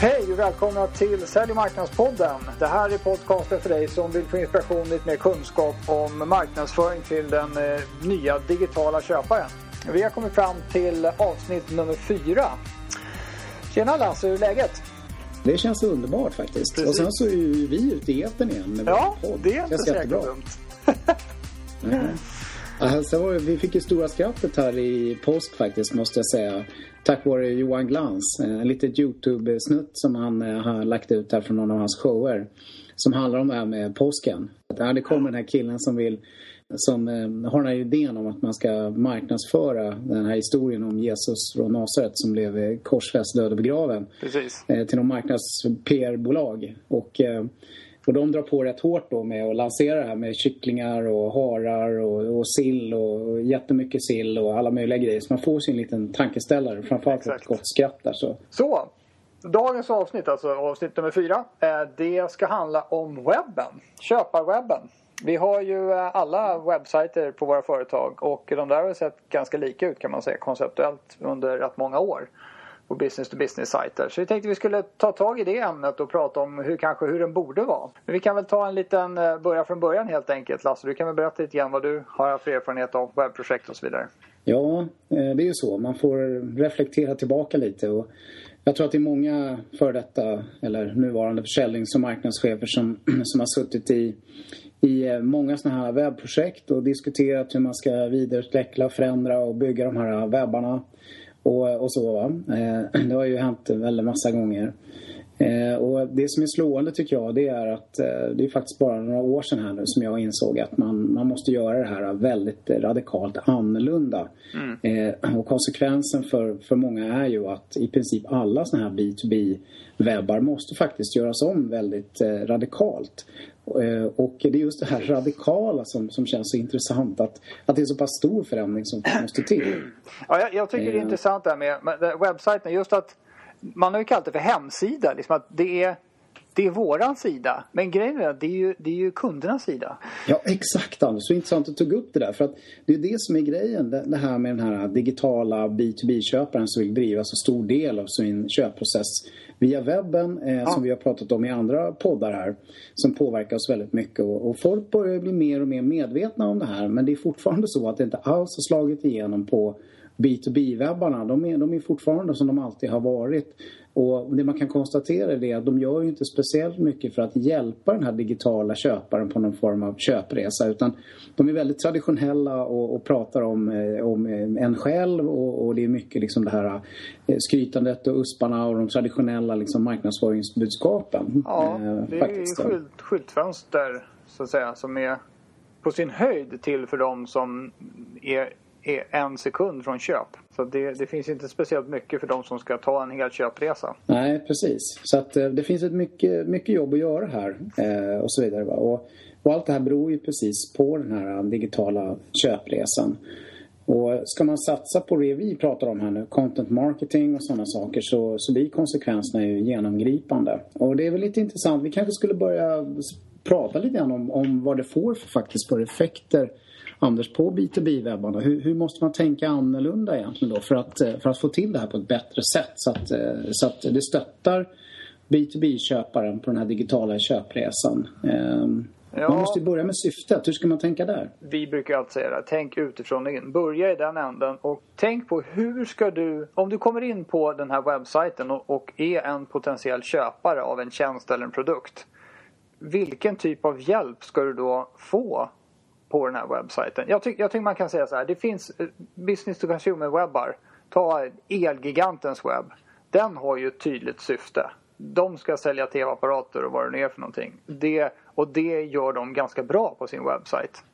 Hej och välkomna till Sälj och marknadspodden. Det här är podcasten för dig som vill få inspiration, lite mer kunskap om marknadsföring till den eh, nya digitala köparen. Vi har kommit fram till avsnitt nummer fyra. Tjena Lasse, hur är läget? Det känns underbart faktiskt. Precis. Och sen så är ju vi ute i etern igen med Ja, vår podd. det är inte Känns säkert jättebra. dumt. Det, vi fick ju stora skrattet här i påsk faktiskt måste jag säga. Tack vare Johan Glans. Eh, En litet Youtube-snutt som han eh, har lagt ut här från någon av hans shower. Som handlar om det här med påsken. Det kommer den här killen som vill som eh, har den här idén om att man ska marknadsföra den här historien om Jesus från Nasaret som blev korsfäst, död och begraven Precis. till någon marknads-PR-bolag. Och, och de drar på rätt hårt då med att lansera det här med kycklingar och harar och, och sill och jättemycket sill och alla möjliga grejer. Så man får sin liten tankeställare. Framförallt ett Exakt. gott skratt där. Så. Så, dagens avsnitt, alltså avsnitt nummer fyra, det ska handla om webben. Köparwebben. Vi har ju eh, alla webbsajter på våra företag och de där har sett ganska lika ut kan man säga konceptuellt under rätt många år på business to business sajter. Så vi tänkte vi skulle ta tag i det ämnet och prata om hur kanske hur den borde vara. Men vi kan väl ta en liten eh, börja från början helt enkelt. Lasse, du kan väl berätta lite grann vad du har haft för erfarenhet av webbprojekt och så vidare. Ja, eh, det är ju så. Man får reflektera tillbaka lite. Och jag tror att det är många före detta eller nuvarande försäljnings och marknadschefer som, som har suttit i, i eh, många sådana här webbprojekt och diskuterat hur man ska vidareutveckla, förändra och bygga de här webbarna. Och, och så. Va? Eh, Det har ju hänt en väldigt massa gånger. Eh, och det som är slående tycker jag det är att eh, det är faktiskt bara några år sedan här nu som jag insåg att man, man måste göra det här väldigt radikalt annorlunda. Eh, och konsekvensen för, för många är ju att i princip alla sådana här B2B-webbar måste faktiskt göras om väldigt radikalt. Eh, Och det är just det här radikala som, som känns så intressant att, att det är så pass stor förändring som måste till. Ja, jag, jag tycker det är Eh. intressant det här med, webbsajten. Just att man har ju kallat det för hemsida. Liksom att det är, det är våran sida. Men grejen är att det är ju, det är ju kundernas sida. Ja, exakt Anders. Så intressant att du tog upp det där. För att det är det som är grejen. Det, här med den här digitala B2B-köparen som vill driva så stor del av sin köpprocess via webben, eh, som vi har pratat om i andra poddar här, som påverkar oss väldigt mycket. Och, och folk börjar bli mer och mer medvetna om det här. Men det är fortfarande så att det inte alls har slagit igenom på B2B-webbarna. De är, de är fortfarande som de alltid har varit. Och det man kan konstatera är att de gör ju inte speciellt mycket för att hjälpa den här digitala köparen på någon form av köpresa. Utan de är väldigt traditionella och, och pratar om, eh, om eh, en själv och, och det är mycket liksom det här eh, skrytandet och usparna och de traditionella liksom marknadsföringsbudskapen. Ja, eh, det är faktiskt. skylt, skyltfönster så att säga som är på sin höjd till för dem som är, är en sekund från köp. Så det, det finns inte speciellt mycket för de som ska ta en hel köpresa. Nej, precis. Så att eh, det finns ett mycket, mycket jobb att göra här eh, och så vidare. Va? Och, och allt det här beror ju precis på den här eh, digitala köpresan. Och ska man satsa på det vi pratar om här nu, content marketing och sådana saker, så, så blir konsekvenserna ju genomgripande. Och det är väl lite intressant, vi kanske skulle börja prata lite grann om, om vad det får för faktiskt för effekter Anders, på B2B-webbarna. Hur, hur måste man tänka annorlunda egentligen då för att, eh, för att få till det här på ett bättre sätt så att, eh, så att det stöttar B2B-köparen på den här digitala köpresan? Ehm, Ja. Man måste ju börja med syftet. Hur ska man tänka där? Vi brukar alltid säga det, tänk utifrån och in. Börja i den änden och tänk på hur ska du, om du kommer in på den här webbsajten och, och är en potentiell köpare av en tjänst eller en produkt. Vilken typ av hjälp ska du då få på den här webbsajten? Jag, tyck, jag tycker man kan säga så här, det finns eh, business to consumer webbar. Ta Elgigantens webb. Den har ju ett tydligt syfte. De ska sälja tv-apparater och vad det nu är för någonting. Det, och det gör de ganska bra på sin webbsajt.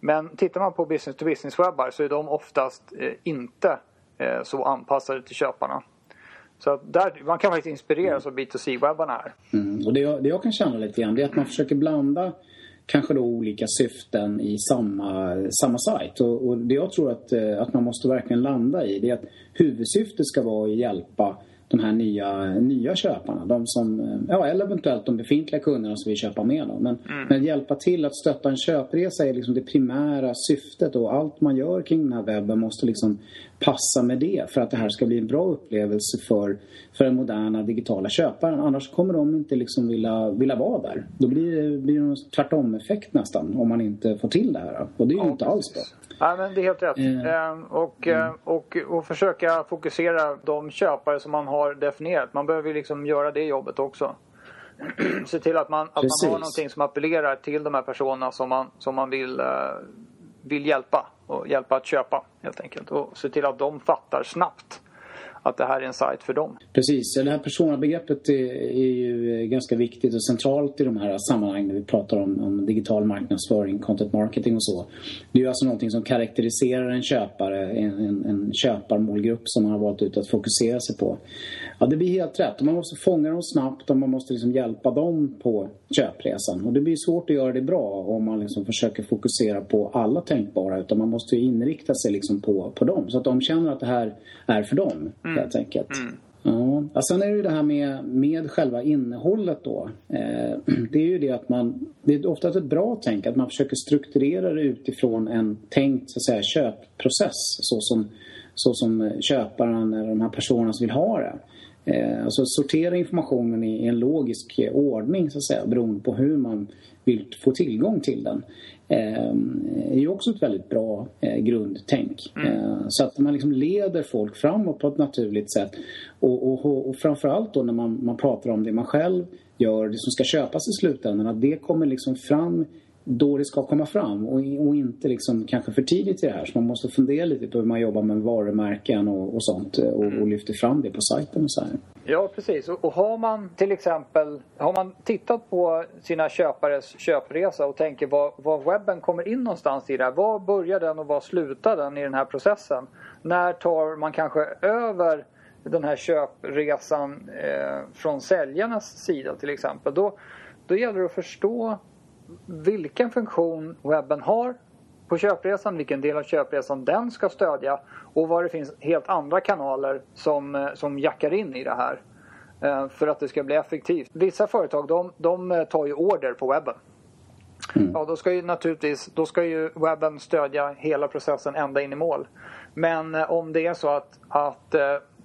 Men tittar man på business to business webbar så är de oftast eh, inte eh, så anpassade till köparna. Så att där, man kan faktiskt inspireras av B2C-webbarna här. Mm. Och det jag, det jag kan känna lite grann det är att man försöker blanda kanske då olika syften i samma, samma sajt. Och, och det jag tror att, eh, att man måste verkligen landa i det är att huvudsyftet ska vara att hjälpa de här nya, nya köparna. De som, eh, ja, eller eventuellt de befintliga kunderna som vill köpa med dem. Men, men hjälpa till att stötta en köpresa är liksom det primära syftet och allt man gör kring den här webben måste liksom passa med det för att det här ska bli en bra upplevelse för, för den moderna digitala köparen. Annars kommer de inte liksom vilja, vilja vara där. Då blir det, blir det en tvärtom-effekt nästan om man inte får till det här. Och det är ju ja, inte alls bra. Ja, men det är helt rätt. Mm. Och, mm. och, och försöka fokusera de köpare som man har definierat. Man behöver liksom göra det jobbet också. Se till att man, att man har någonting som appellerar till de här personerna som man, som man vill, uh, vill hjälpa. Och hjälpa att köpa helt enkelt. Och se till att de fattar snabbt att det här är en sajt för dem. Precis, det här personabegreppet är, är ju ganska viktigt och centralt i de här sammanhangen när vi pratar om, om, digital marknadsföring, content marketing och så. Det är ju alltså någonting som karaktäriserar en köpare, en, en, en köparmålgrupp som man har valt ut att fokusera sig på. Ja, det blir helt rätt. Man måste fånga dem snabbt och man måste liksom hjälpa dem på köpresan. Och det blir svårt att göra det bra om man liksom försöker fokusera på alla tänkbara utan man måste inrikta sig liksom på, på dem så att de känner att det här är för dem. Mm mm. helt enkelt. Mm. Ja. Sen är det ju det här med, med själva innehållet då. Eh, det är ju det att man, det är ofta ett bra tänk att man försöker strukturera det utifrån en tänkt så att säga, köpprocess så som, så som köparen eller de här personerna som vill ha det. Eh, alltså sortera informationen i en logisk ordning så att säga beroende på hur man vill få tillgång till den. Eh, är ju också ett väldigt bra eh, grundtänk. Mm. Eh, så att man liksom leder folk framåt på ett naturligt sätt. Och, och, och framförallt då när man, man pratar om det man själv gör, det som ska köpas i slutändan, att det kommer liksom fram då det ska komma fram och, och inte liksom kanske för tidigt i det här. Så man måste fundera lite på hur man jobbar med varumärken och, och sånt och, och, mm. lyfter fram det på sajten och så här. Ja, precis. Och, har man till exempel har man tittat på sina köpares köpresa och tänker var, var webben kommer in någonstans i det här. Var börjar den och var slutar den i den här processen? När tar man kanske över den här köpresan eh, från säljarnas sida till exempel? Då, då gäller det att förstå vilken funktion webben har på köpresan, vilken del av köpresan den ska stödja och vad det finns helt andra kanaler som, eh, som jackar in i det här eh, för att det ska bli effektivt. Vissa företag de, de eh, tar ju order på webben. Mm. Ja, då ska ju naturligtvis då ska ju webben stödja hela processen ända in i mål. Men om det är så att, att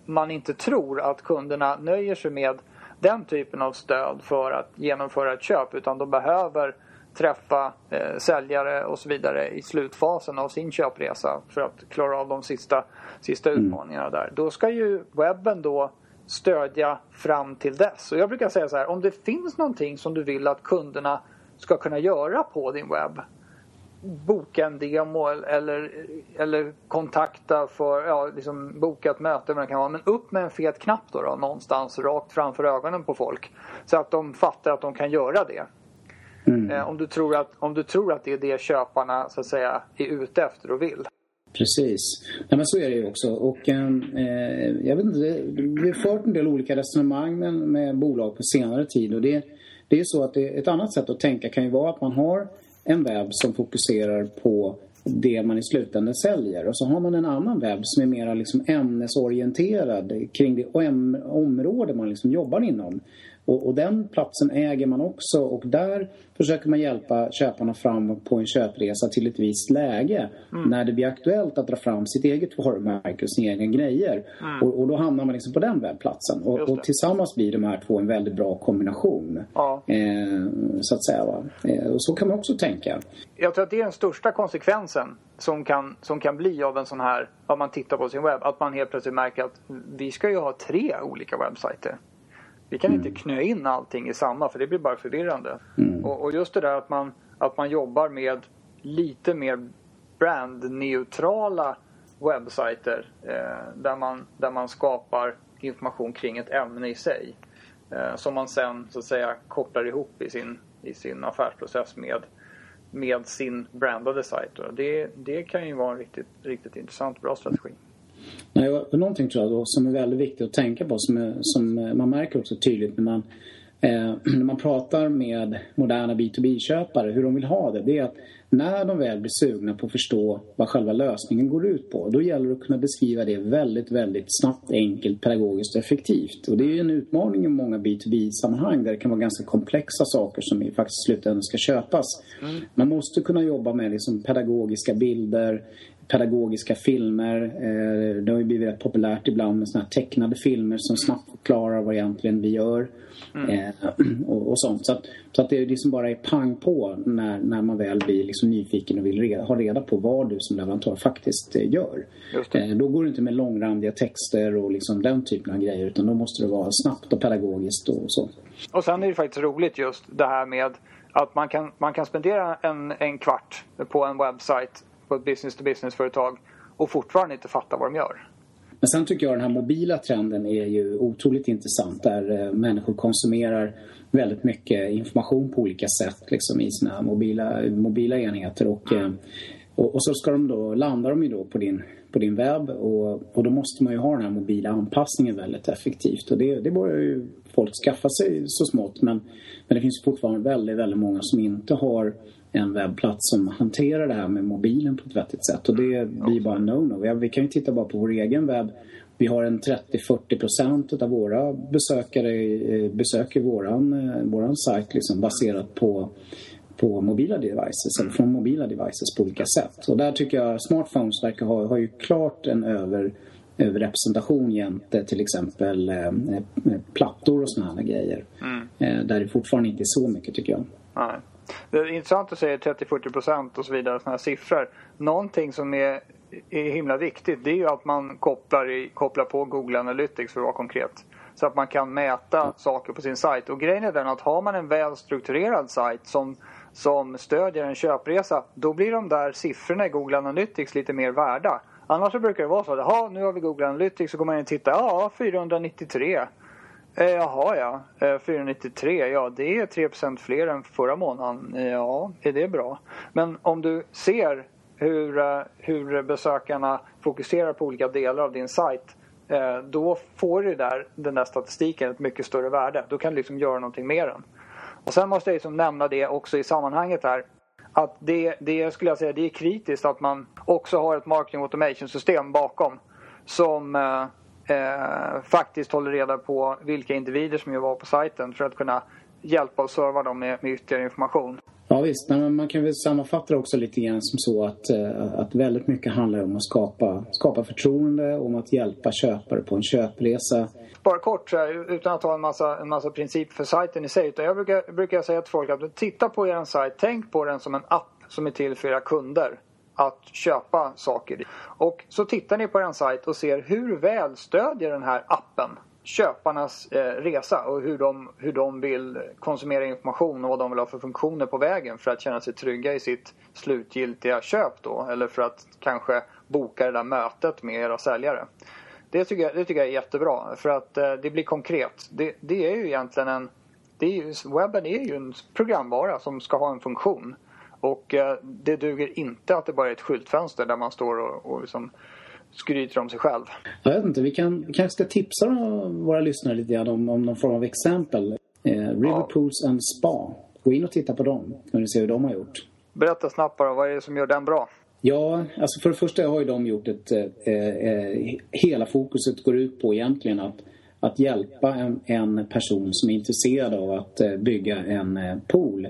man inte tror att kunderna nöjer sig med den typen av stöd för att genomföra ett köp utan de behöver träffa eh, säljare och så vidare i slutfasen av sin köpresa för att klara av de sista, sista mm. utmaningarna där. Då ska ju webben då stödja fram till dess. Och jag brukar säga så här, om det finns någonting som du vill att kunderna ska kunna göra på din webb boka en demo eller, eller kontakta för, ja, liksom boka ett möte med kan vara. Men upp med en fet knapp då, då någonstans rakt framför ögonen på folk. Så att de fattar att de kan göra det. Mm. Eh, om, du tror att, om du tror att det är det köparna så att säga är ute efter och vill. Precis. Ja, men så är det ju också. Och, eh, jag vet inte, vi har fört en del olika resonemang med, med bolag på senare tid. Och det, det är så att det, ett annat sätt att tänka kan ju vara att man har en webb som fokuserar på det man i slutändan säljer. Och så har man en annan webb som är mer liksom ämnesorienterad kring det område man liksom jobbar inom. Och, och, den platsen äger man också och där försöker man hjälpa köparna fram på en köpresa till ett visst läge. Mm. När det blir aktuellt att dra fram sitt eget varumärke och sina egna grejer. Mm. Och, och, då hamnar man liksom på den webbplatsen. Och, och, tillsammans blir de här två en väldigt bra kombination. Ja. Eh, så att säga. Va? Eh, och så kan man också tänka. Jag tror att det är den största konsekvensen som kan, som kan bli av en sån här, om man tittar på sin webb. Att man helt plötsligt märker att vi ska ju ha tre olika webbsajter. Vi kan mm. inte knö in allting i samma för det blir bara förvirrande. Mm. Och, och, just det där att man, att man jobbar med lite mer brandneutrala webbsajter eh, där, man, där man skapar information kring ett ämne i sig. Eh, som man sen så att säga kopplar ihop i sin, i sin affärsprocess med, med sin brandade sajt. Det, det kan ju vara en riktigt, riktigt intressant bra strategi. Nej, och någonting tror jag då, som är väldigt viktigt att tänka på som, är, som man märker också tydligt när man, eh, när man pratar med moderna B2B-köpare hur de vill ha det. Det är att när de väl blir sugna på att förstå vad själva lösningen går ut på då gäller det att kunna beskriva det väldigt, väldigt snabbt, enkelt, pedagogiskt och effektivt. Och det är ju en utmaning i många B2B-sammanhang där det kan vara ganska komplexa saker som faktiskt i slutändan ska köpas. Mm. Man måste kunna jobba med liksom pedagogiska bilder, pedagogiska filmer. Eh, det har ju blivit rätt populärt ibland med såna här tecknade filmer som snabbt förklarar vad egentligen vi gör. Mm. Eh, och, och, sånt. Så att, så att det liksom bara är pang på när, när man väl blir liksom nyfiken och vill reda, ha reda på vad du som leverantör faktiskt eh, gör. Eh, då går det inte med långrandiga texter och liksom den typen av grejer utan då måste det vara snabbt och pedagogiskt och så. Och sen är det faktiskt roligt just det här med att man kan, man kan spendera en, en kvart på en webbsite på ett business-to-business-företag och fortfarande inte fattar vad de gör. Men sen tycker jag den här mobila trenden är ju otroligt intressant där eh, människor konsumerar väldigt mycket information på olika sätt liksom, i sina mobila, mobila enheter. Och, mm. och, och, så ska de då, landar de ju då på din, på din webb och, och då måste man ju ha den här mobila anpassningen väldigt effektivt. Och det, det börjar ju folk skaffa sig så smått men, men det finns fortfarande väldigt, väldigt många som inte har en webbplats som hanterar det här med mobilen på ett vettigt sätt. Och det blir bara no-no. Vi kan ju titta bara på vår egen webb. Vi har en 30-40 procent av våra besökare eh, besöker våran, eh, våran sajt liksom baserat på på mobila devices eller från mobila devices på olika sätt. Och där tycker jag smartphones verkar ha, ha ju klart en över, överrepresentation jämte till exempel eh, plattor och sådana här grejer. Mm. Eh, där det fortfarande inte är så mycket tycker jag. Nej. Det är intressant att säga 30-40 procent och så vidare, sådana här siffror. Någonting som är, är himla viktigt det är ju att man kopplar, i, kopplar på Google Analytics för att vara konkret. Så att man kan mäta saker på sin sajt. Och grejen är den att har man en väl strukturerad sajt som, som stödjer en köpresa då blir de där siffrorna i Google Analytics lite mer värda. Annars så brukar det vara så att nu har vi Google Analytics så går man in och tittar, ja 493. Eh, jaha ja, eh, 493, ja det är 3% fler än förra månaden. Ja, är det bra? Men om du ser hur, eh, hur besökarna fokuserar på olika delar av din sajt eh, då får du där, den där statistiken ett mycket större värde. Då kan du liksom göra någonting med den. Och sen måste jag liksom nämna det också i sammanhanget här att det, det skulle jag säga det är kritiskt att man också har ett marketing automation system bakom som eh, eh, faktiskt håller reda på vilka individer som ju var på sajten för att kunna hjälpa och serva dem med, med ytterligare information. Ja visst, men man kan väl sammanfatta det också lite grann som så att, eh, att väldigt mycket handlar om att skapa, skapa förtroende, om att hjälpa köpare på en köpresa. Bara kort här, utan att ha en massa, en massa principer för sajten i sig. Utan jag brukar, brukar säga till folk att titta på er sajt, tänk på den som en app som är till för era kunder att köpa saker. Och så tittar ni på en sajt och ser hur väl stödjer den här appen köparnas eh, resa och hur de, hur de vill konsumera information och vad de vill ha för funktioner på vägen för att känna sig trygga i sitt slutgiltiga köp då eller för att kanske boka det där mötet med era säljare. Det tycker jag, det tycker jag är jättebra för att eh, det blir konkret. Det, det, är ju egentligen en... Det är ju, webben är ju en programvara som ska ha en funktion. Och eh, det duger inte att det bara är ett skyltfönster där man står och, och liksom skryter om sig själv. Jag vet inte, vi, kan, vi kanske ska tipsa våra lyssnare lite grann om, om någon form av exempel. Eh, River ja. Pools and Spa. Gå in och titta på dem, kan du se hur de har gjort. Berätta snabbt bara, vad är det som gör den bra? Ja, alltså för det första har ju de gjort ett... Eh, eh, hela fokuset går ut på egentligen att, att hjälpa en, en person som är intresserad av att eh, bygga en eh, pool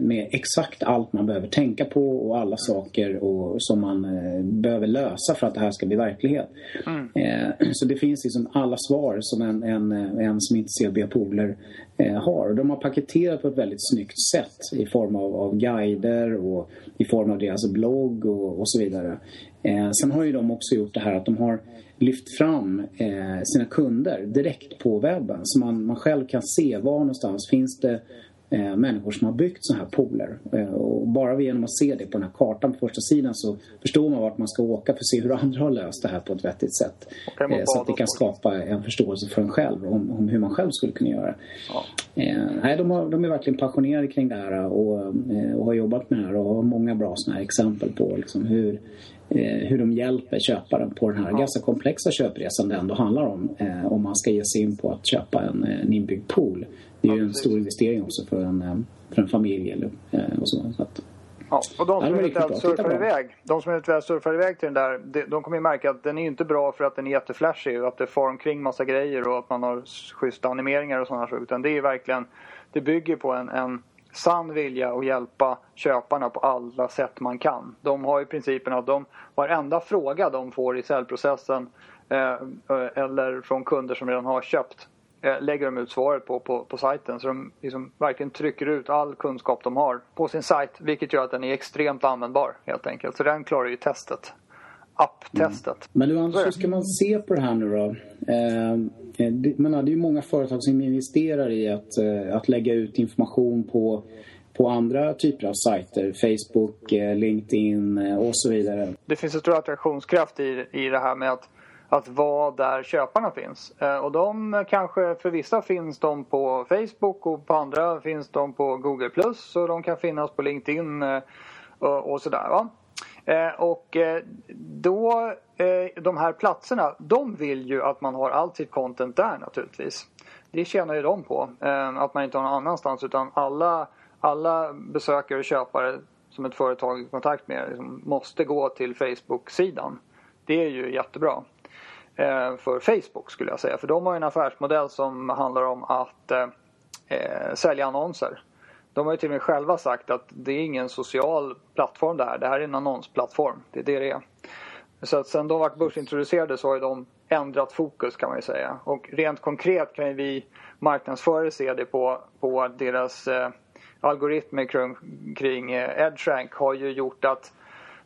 med exakt allt man behöver tänka på och alla saker och, som man eh, behöver lösa för att det här ska bli verklighet. Mm. Eh, så det finns liksom alla svar som en, en, en som inte ser biopooler har. De har paketerat på ett väldigt snyggt sätt i form av, av guider och i form av deras blogg och, och så vidare. sen har ju de också gjort det här att de har lyft fram sina kunder direkt på webben så man, man själv kan se var någonstans finns det eh, människor som har byggt sådana här pooler. Eh, och bara genom att se det på den här kartan på första sidan så förstår man vart man ska åka för att se hur andra har löst det här på ett vettigt sätt. Eh, så att det kan skapa en förståelse för en själv om, om hur man själv skulle kunna göra. Ja. Nej, de, har, de är verkligen passionerade kring det här och, och har jobbat med det här och har många bra sådana här exempel på liksom hur hur de hjälper köparen på den här ja. ganska komplexa köpresan det ändå handlar om. Eh, om man ska ge sig in på att köpa en, en inbyggd pool. Det är ju en stor investering också för en, eh, för en familj eller, eh, och så. så att, Ja, och de som eventuellt surfar iväg, de som eventuellt surfar iväg till den där, de, de kommer ju märka att den är inte bra för att den är jätteflashig och att det far omkring massa grejer och att man har schyssta animeringar och sådana saker. Utan det är verkligen, det bygger på en, en sann vilja att hjälpa köparna på alla sätt man kan. De har ju principen att de, varenda fråga de får i säljprocessen eh, eller från kunder som redan har köpt eh, lägger de ut svaret på, på, på sajten. Så de liksom verkligen trycker ut all kunskap de har på sin sajt vilket gör att den är extremt användbar helt enkelt. Så den klarar ju testet apptestet. Mm. Men du Anders, hur ska man se på det här nu då? Eh, Eh, menar, det är ju många företag som investerar i att, eh, att lägga ut information på, på andra typer av sajter. Facebook, eh, LinkedIn och så vidare. Det finns en stor attraktionskraft i, i det här med att att vara där köparna finns. Och de kanske, för vissa finns de på Facebook och på andra finns de på Google Plus och de kan finnas på LinkedIn och, och sådär. Va? Eh, och eh, då, eh, de här platserna, de vill ju att man har allt sitt content där naturligtvis. Det tjänar ju de på. Att man inte har någon annanstans utan alla, alla besökare och köpare som ett företag i kontakt med liksom, måste gå till Facebook-sidan. Det är ju jättebra. För Facebook skulle jag säga. För de har en affärsmodell som handlar om att eh, sälja annonser. De har ju till och med själva sagt att det är ingen social plattform det här. Det här är en annonsplattform. Det är det det är. Så att sen de varit börsintroducerade så har de ändrat fokus kan man ju säga. Och rent konkret kan ju vi marknadsförare se det på, på deras eh, algoritmer kring, kring eh, EdgeRank har ju gjort att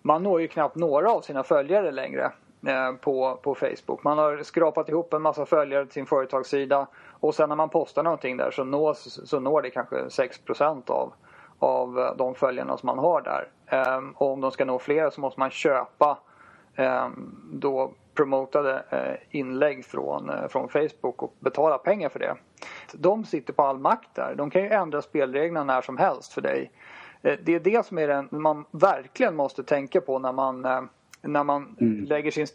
man når ju knappt några av sina följare längre Eh, på, på Facebook. Man har skrapat ihop en massa följare till sin företagssida och sen när man postar någonting där så, nås, så når det kanske 6 av, av eh, de följarna som man har där. Ehm, och om de ska nå fler så måste man köpa ehm, då promotade eh, inlägg från, från Facebook och betala pengar för det. De sitter på all makt där. De kan ju ändra spelreglerna när som helst för dig. Det är det som är den man verkligen måste tänka på när man, när man mm. lägger sin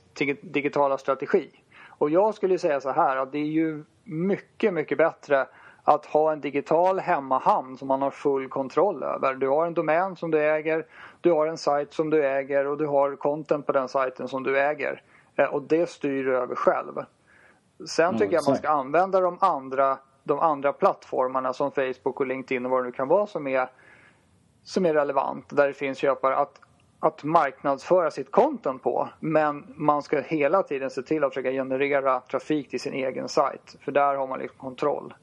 digitala strategi. Och jag skulle säga så här att det är ju mycket, mycket bättre att ha en digital hemmahamn som man har full kontroll över. Du har en domän som du äger, du har en sajt som du äger och du har content på den sajten som du äger. Eh, och det styr du över själv. Sen mm, tycker jag man ska använda de andra, de andra plattformarna som Facebook och LinkedIn och vad det nu kan vara som är, som är relevant. Där det finns köpare. Att att marknadsföra sitt content på. Men man ska hela tiden se till att försöka generera trafik till sin egen sajt. För där har man liksom kontroll.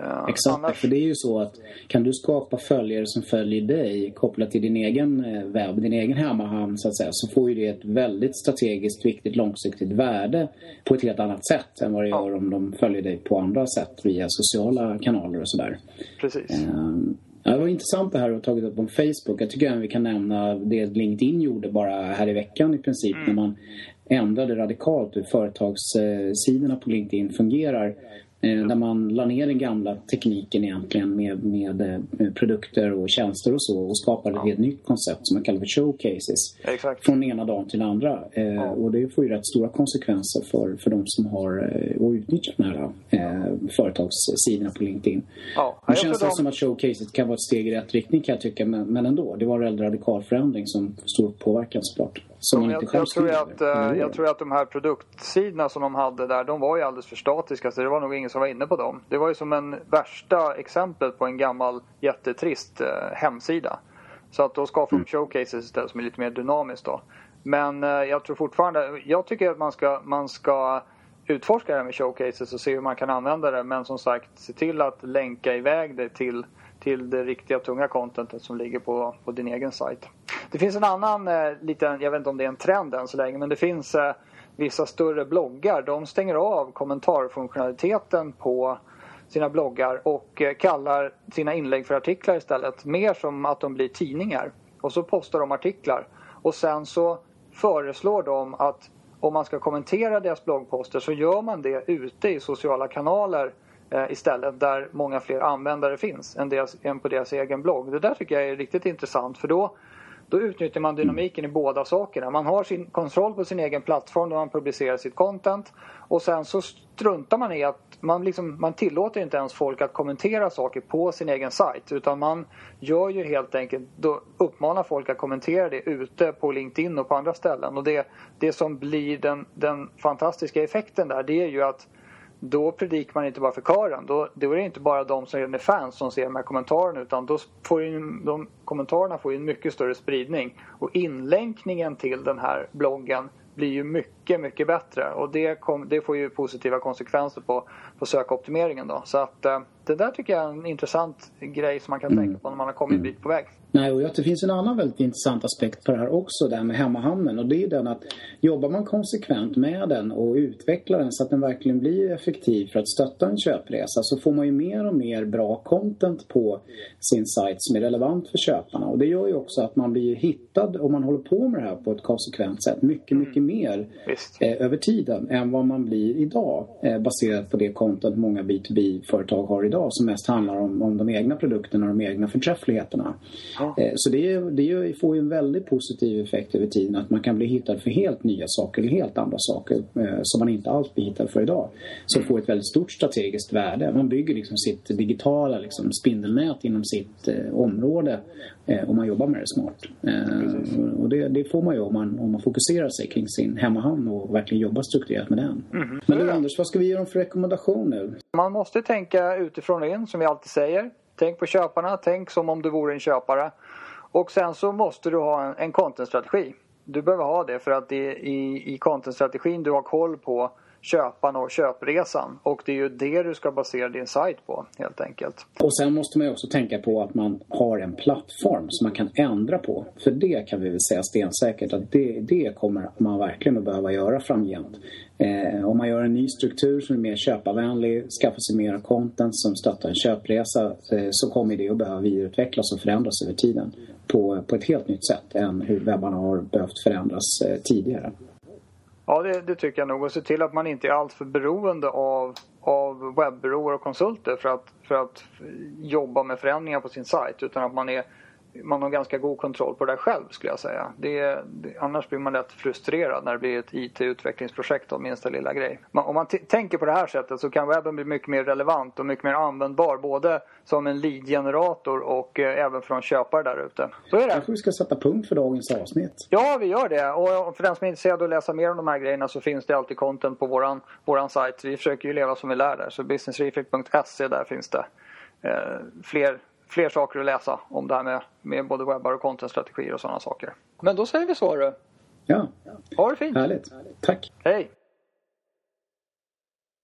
Uh, Exakt, annars... för det är ju så att kan du skapa följare som följer dig kopplat till din egen eh, webb, din egen hemmahamn så att säga, så får ju det ett väldigt strategiskt viktigt långsiktigt värde på ett helt annat sätt än vad det gör om de följer dig på andra sätt via sociala kanaler och sådär. Precis. Uh, Ja, det var intressant det här du har tagit upp om Facebook. Jag tycker även vi kan nämna det LinkedIn gjorde bara här i veckan i princip. Mm. När man ändrade radikalt hur företagssidorna på LinkedIn fungerar. Eh, där man la ner den gamla tekniken egentligen med, med, med eh, produkter och tjänster och så och skapade ja. ett helt nytt koncept som man kallar för showcases. Exakt. Från ena dagen till den andra. Eh, ja. Och det får ju rätt stora konsekvenser för, för de som har och utnyttjar de här eh, företagssidorna på LinkedIn. Ja. Nu känns det de... som att showcases kan vara ett steg i rätt riktning kan jag tycka men, men ändå. Det var en väldigt radikal förändring som stor påverkan såklart. Som man jag, inte jag, tror att, uh, jag tror att de här produktsidorna som de hade där, de var ju alldeles för statiska så det var nog ingen som var inne på dem. Det var ju som en värsta exempel på en gammal jättetrist uh, hemsida. Så att då skapar de mm. showcases istället som är lite mer dynamiskt då. Men uh, jag tror fortfarande, jag tycker att man ska, man ska utforska det här med showcases och se hur man kan använda det. Men som sagt, se till att länka iväg det till till det riktiga tunga contentet som ligger på, på din egen sajt. Det finns en annan eh, liten, jag vet inte om det är en trend än så länge, men det finns eh, vissa större bloggar. De stänger av kommentarfunktionaliteten på sina bloggar och eh, kallar sina inlägg för artiklar istället. Mer som att de blir tidningar. Och så postar de artiklar. Och sen så föreslår de att om man ska kommentera deras bloggposter så gör man det ute i sociala kanaler Eh, istället där många fler användare finns än, deras, än på deras egen blogg. Det där tycker jag är riktigt intressant för då, då utnyttjar man dynamiken i båda sakerna. Man har sin kontroll på sin egen plattform där man publicerar sitt content och sen så struntar man i att man, liksom, man tillåter inte ens folk att kommentera saker på sin egen sajt utan man gör ju helt enkelt, då uppmanar folk att kommentera det ute på LinkedIn och på andra ställen och det, det som blir den, den fantastiska effekten där det är ju att då predikar man inte bara för kören. Då, då är det inte bara de som redan är fans som ser de här kommentarerna utan då får ju, de kommentarerna får ju en mycket större spridning. Och inlänkningen till den här bloggen blir ju mycket, mycket bättre och det, kom, det får ju positiva konsekvenser på, på sökoptimeringen då. Så att eh, det där tycker jag är en intressant grej som man kan mm. tänka på när man har kommit en bit på väg. Nej, och det finns en annan väldigt intressant aspekt på det här också, det här med hemmahamnen. Och det är den att jobbar man konsekvent med den och utvecklar den så att den verkligen blir effektiv för att stötta en köpresa så får man ju mer och mer bra content på sin sajt som är relevant för köparna. Och det gör ju också att man blir hittad om man håller på med det här på ett konsekvent sätt mycket, mm. mycket mer eh, över tiden än vad man blir idag eh, baserat på det content många B2B-företag har idag som mest handlar om, om de egna produkterna och de egna förträffligheterna. Eh, så det, det får ju en väldigt positiv effekt över tiden att man kan bli hittad för helt nya saker eller helt andra saker som man inte alls blir hittad för idag. Som får ett väldigt stort strategiskt värde. Man bygger liksom sitt digitala liksom spindelnät inom sitt område om man jobbar med det smart. Och det, det, får man ju om man, om man fokuserar sig kring sin hemmahamn och verkligen jobbar strukturerat med den. Mm. Men du Anders, vad ska vi ge dem för rekommendation nu? Man måste tänka utifrån och in som vi alltid säger. Tänk på köparna, tänk som om du vore en köpare. Och sen så måste du ha en, en content-strategi. Du behöver ha det för att det är i, i content-strategin du har koll på köparna och köpresan. Och det är ju det du ska basera din sajt på helt enkelt. Och sen måste man ju också tänka på att man har en plattform som man kan ändra på. För det kan vi väl säga stensäkert att det, det kommer man verkligen att behöva göra framgent. Eh, om man gör en ny struktur som är mer köparvänlig, skaffar sig mer content som stöttar en köpresa eh, så kommer det att behöva vidareutvecklas och förändras över tiden på, på ett helt nytt sätt än hur webbarna har behövt förändras eh, tidigare. Ja, det, det, tycker jag nog. Och se till att man inte är alltför beroende av, av webbyråer och konsulter för att, för att jobba med förändringar på sin sajt. Utan att man är man har ganska god kontroll på det där själv skulle jag säga. Det, det, annars blir man lätt frustrerad när det blir ett IT-utvecklingsprojekt av minsta lilla grej. Men om man tänker på det här sättet så kan webben bli mycket mer relevant och mycket mer användbar både som en lead-generator och eh, även från köpare där ute. Så är det. Kanske vi ska sätta punkt för dagens avsnitt. Ja, vi gör det. Och för den som är intresserad av att läsa mer om de här grejerna så finns det alltid content på våran, våran sajt. Vi försöker ju leva som vi lär där. Så businessreflect.se där finns det eh, fler fler saker att läsa om det här med, med både webbar och contentstrategier och sådana saker. Men då säger vi så du. Ja. Ha det fint. Härligt. Tack. Hej.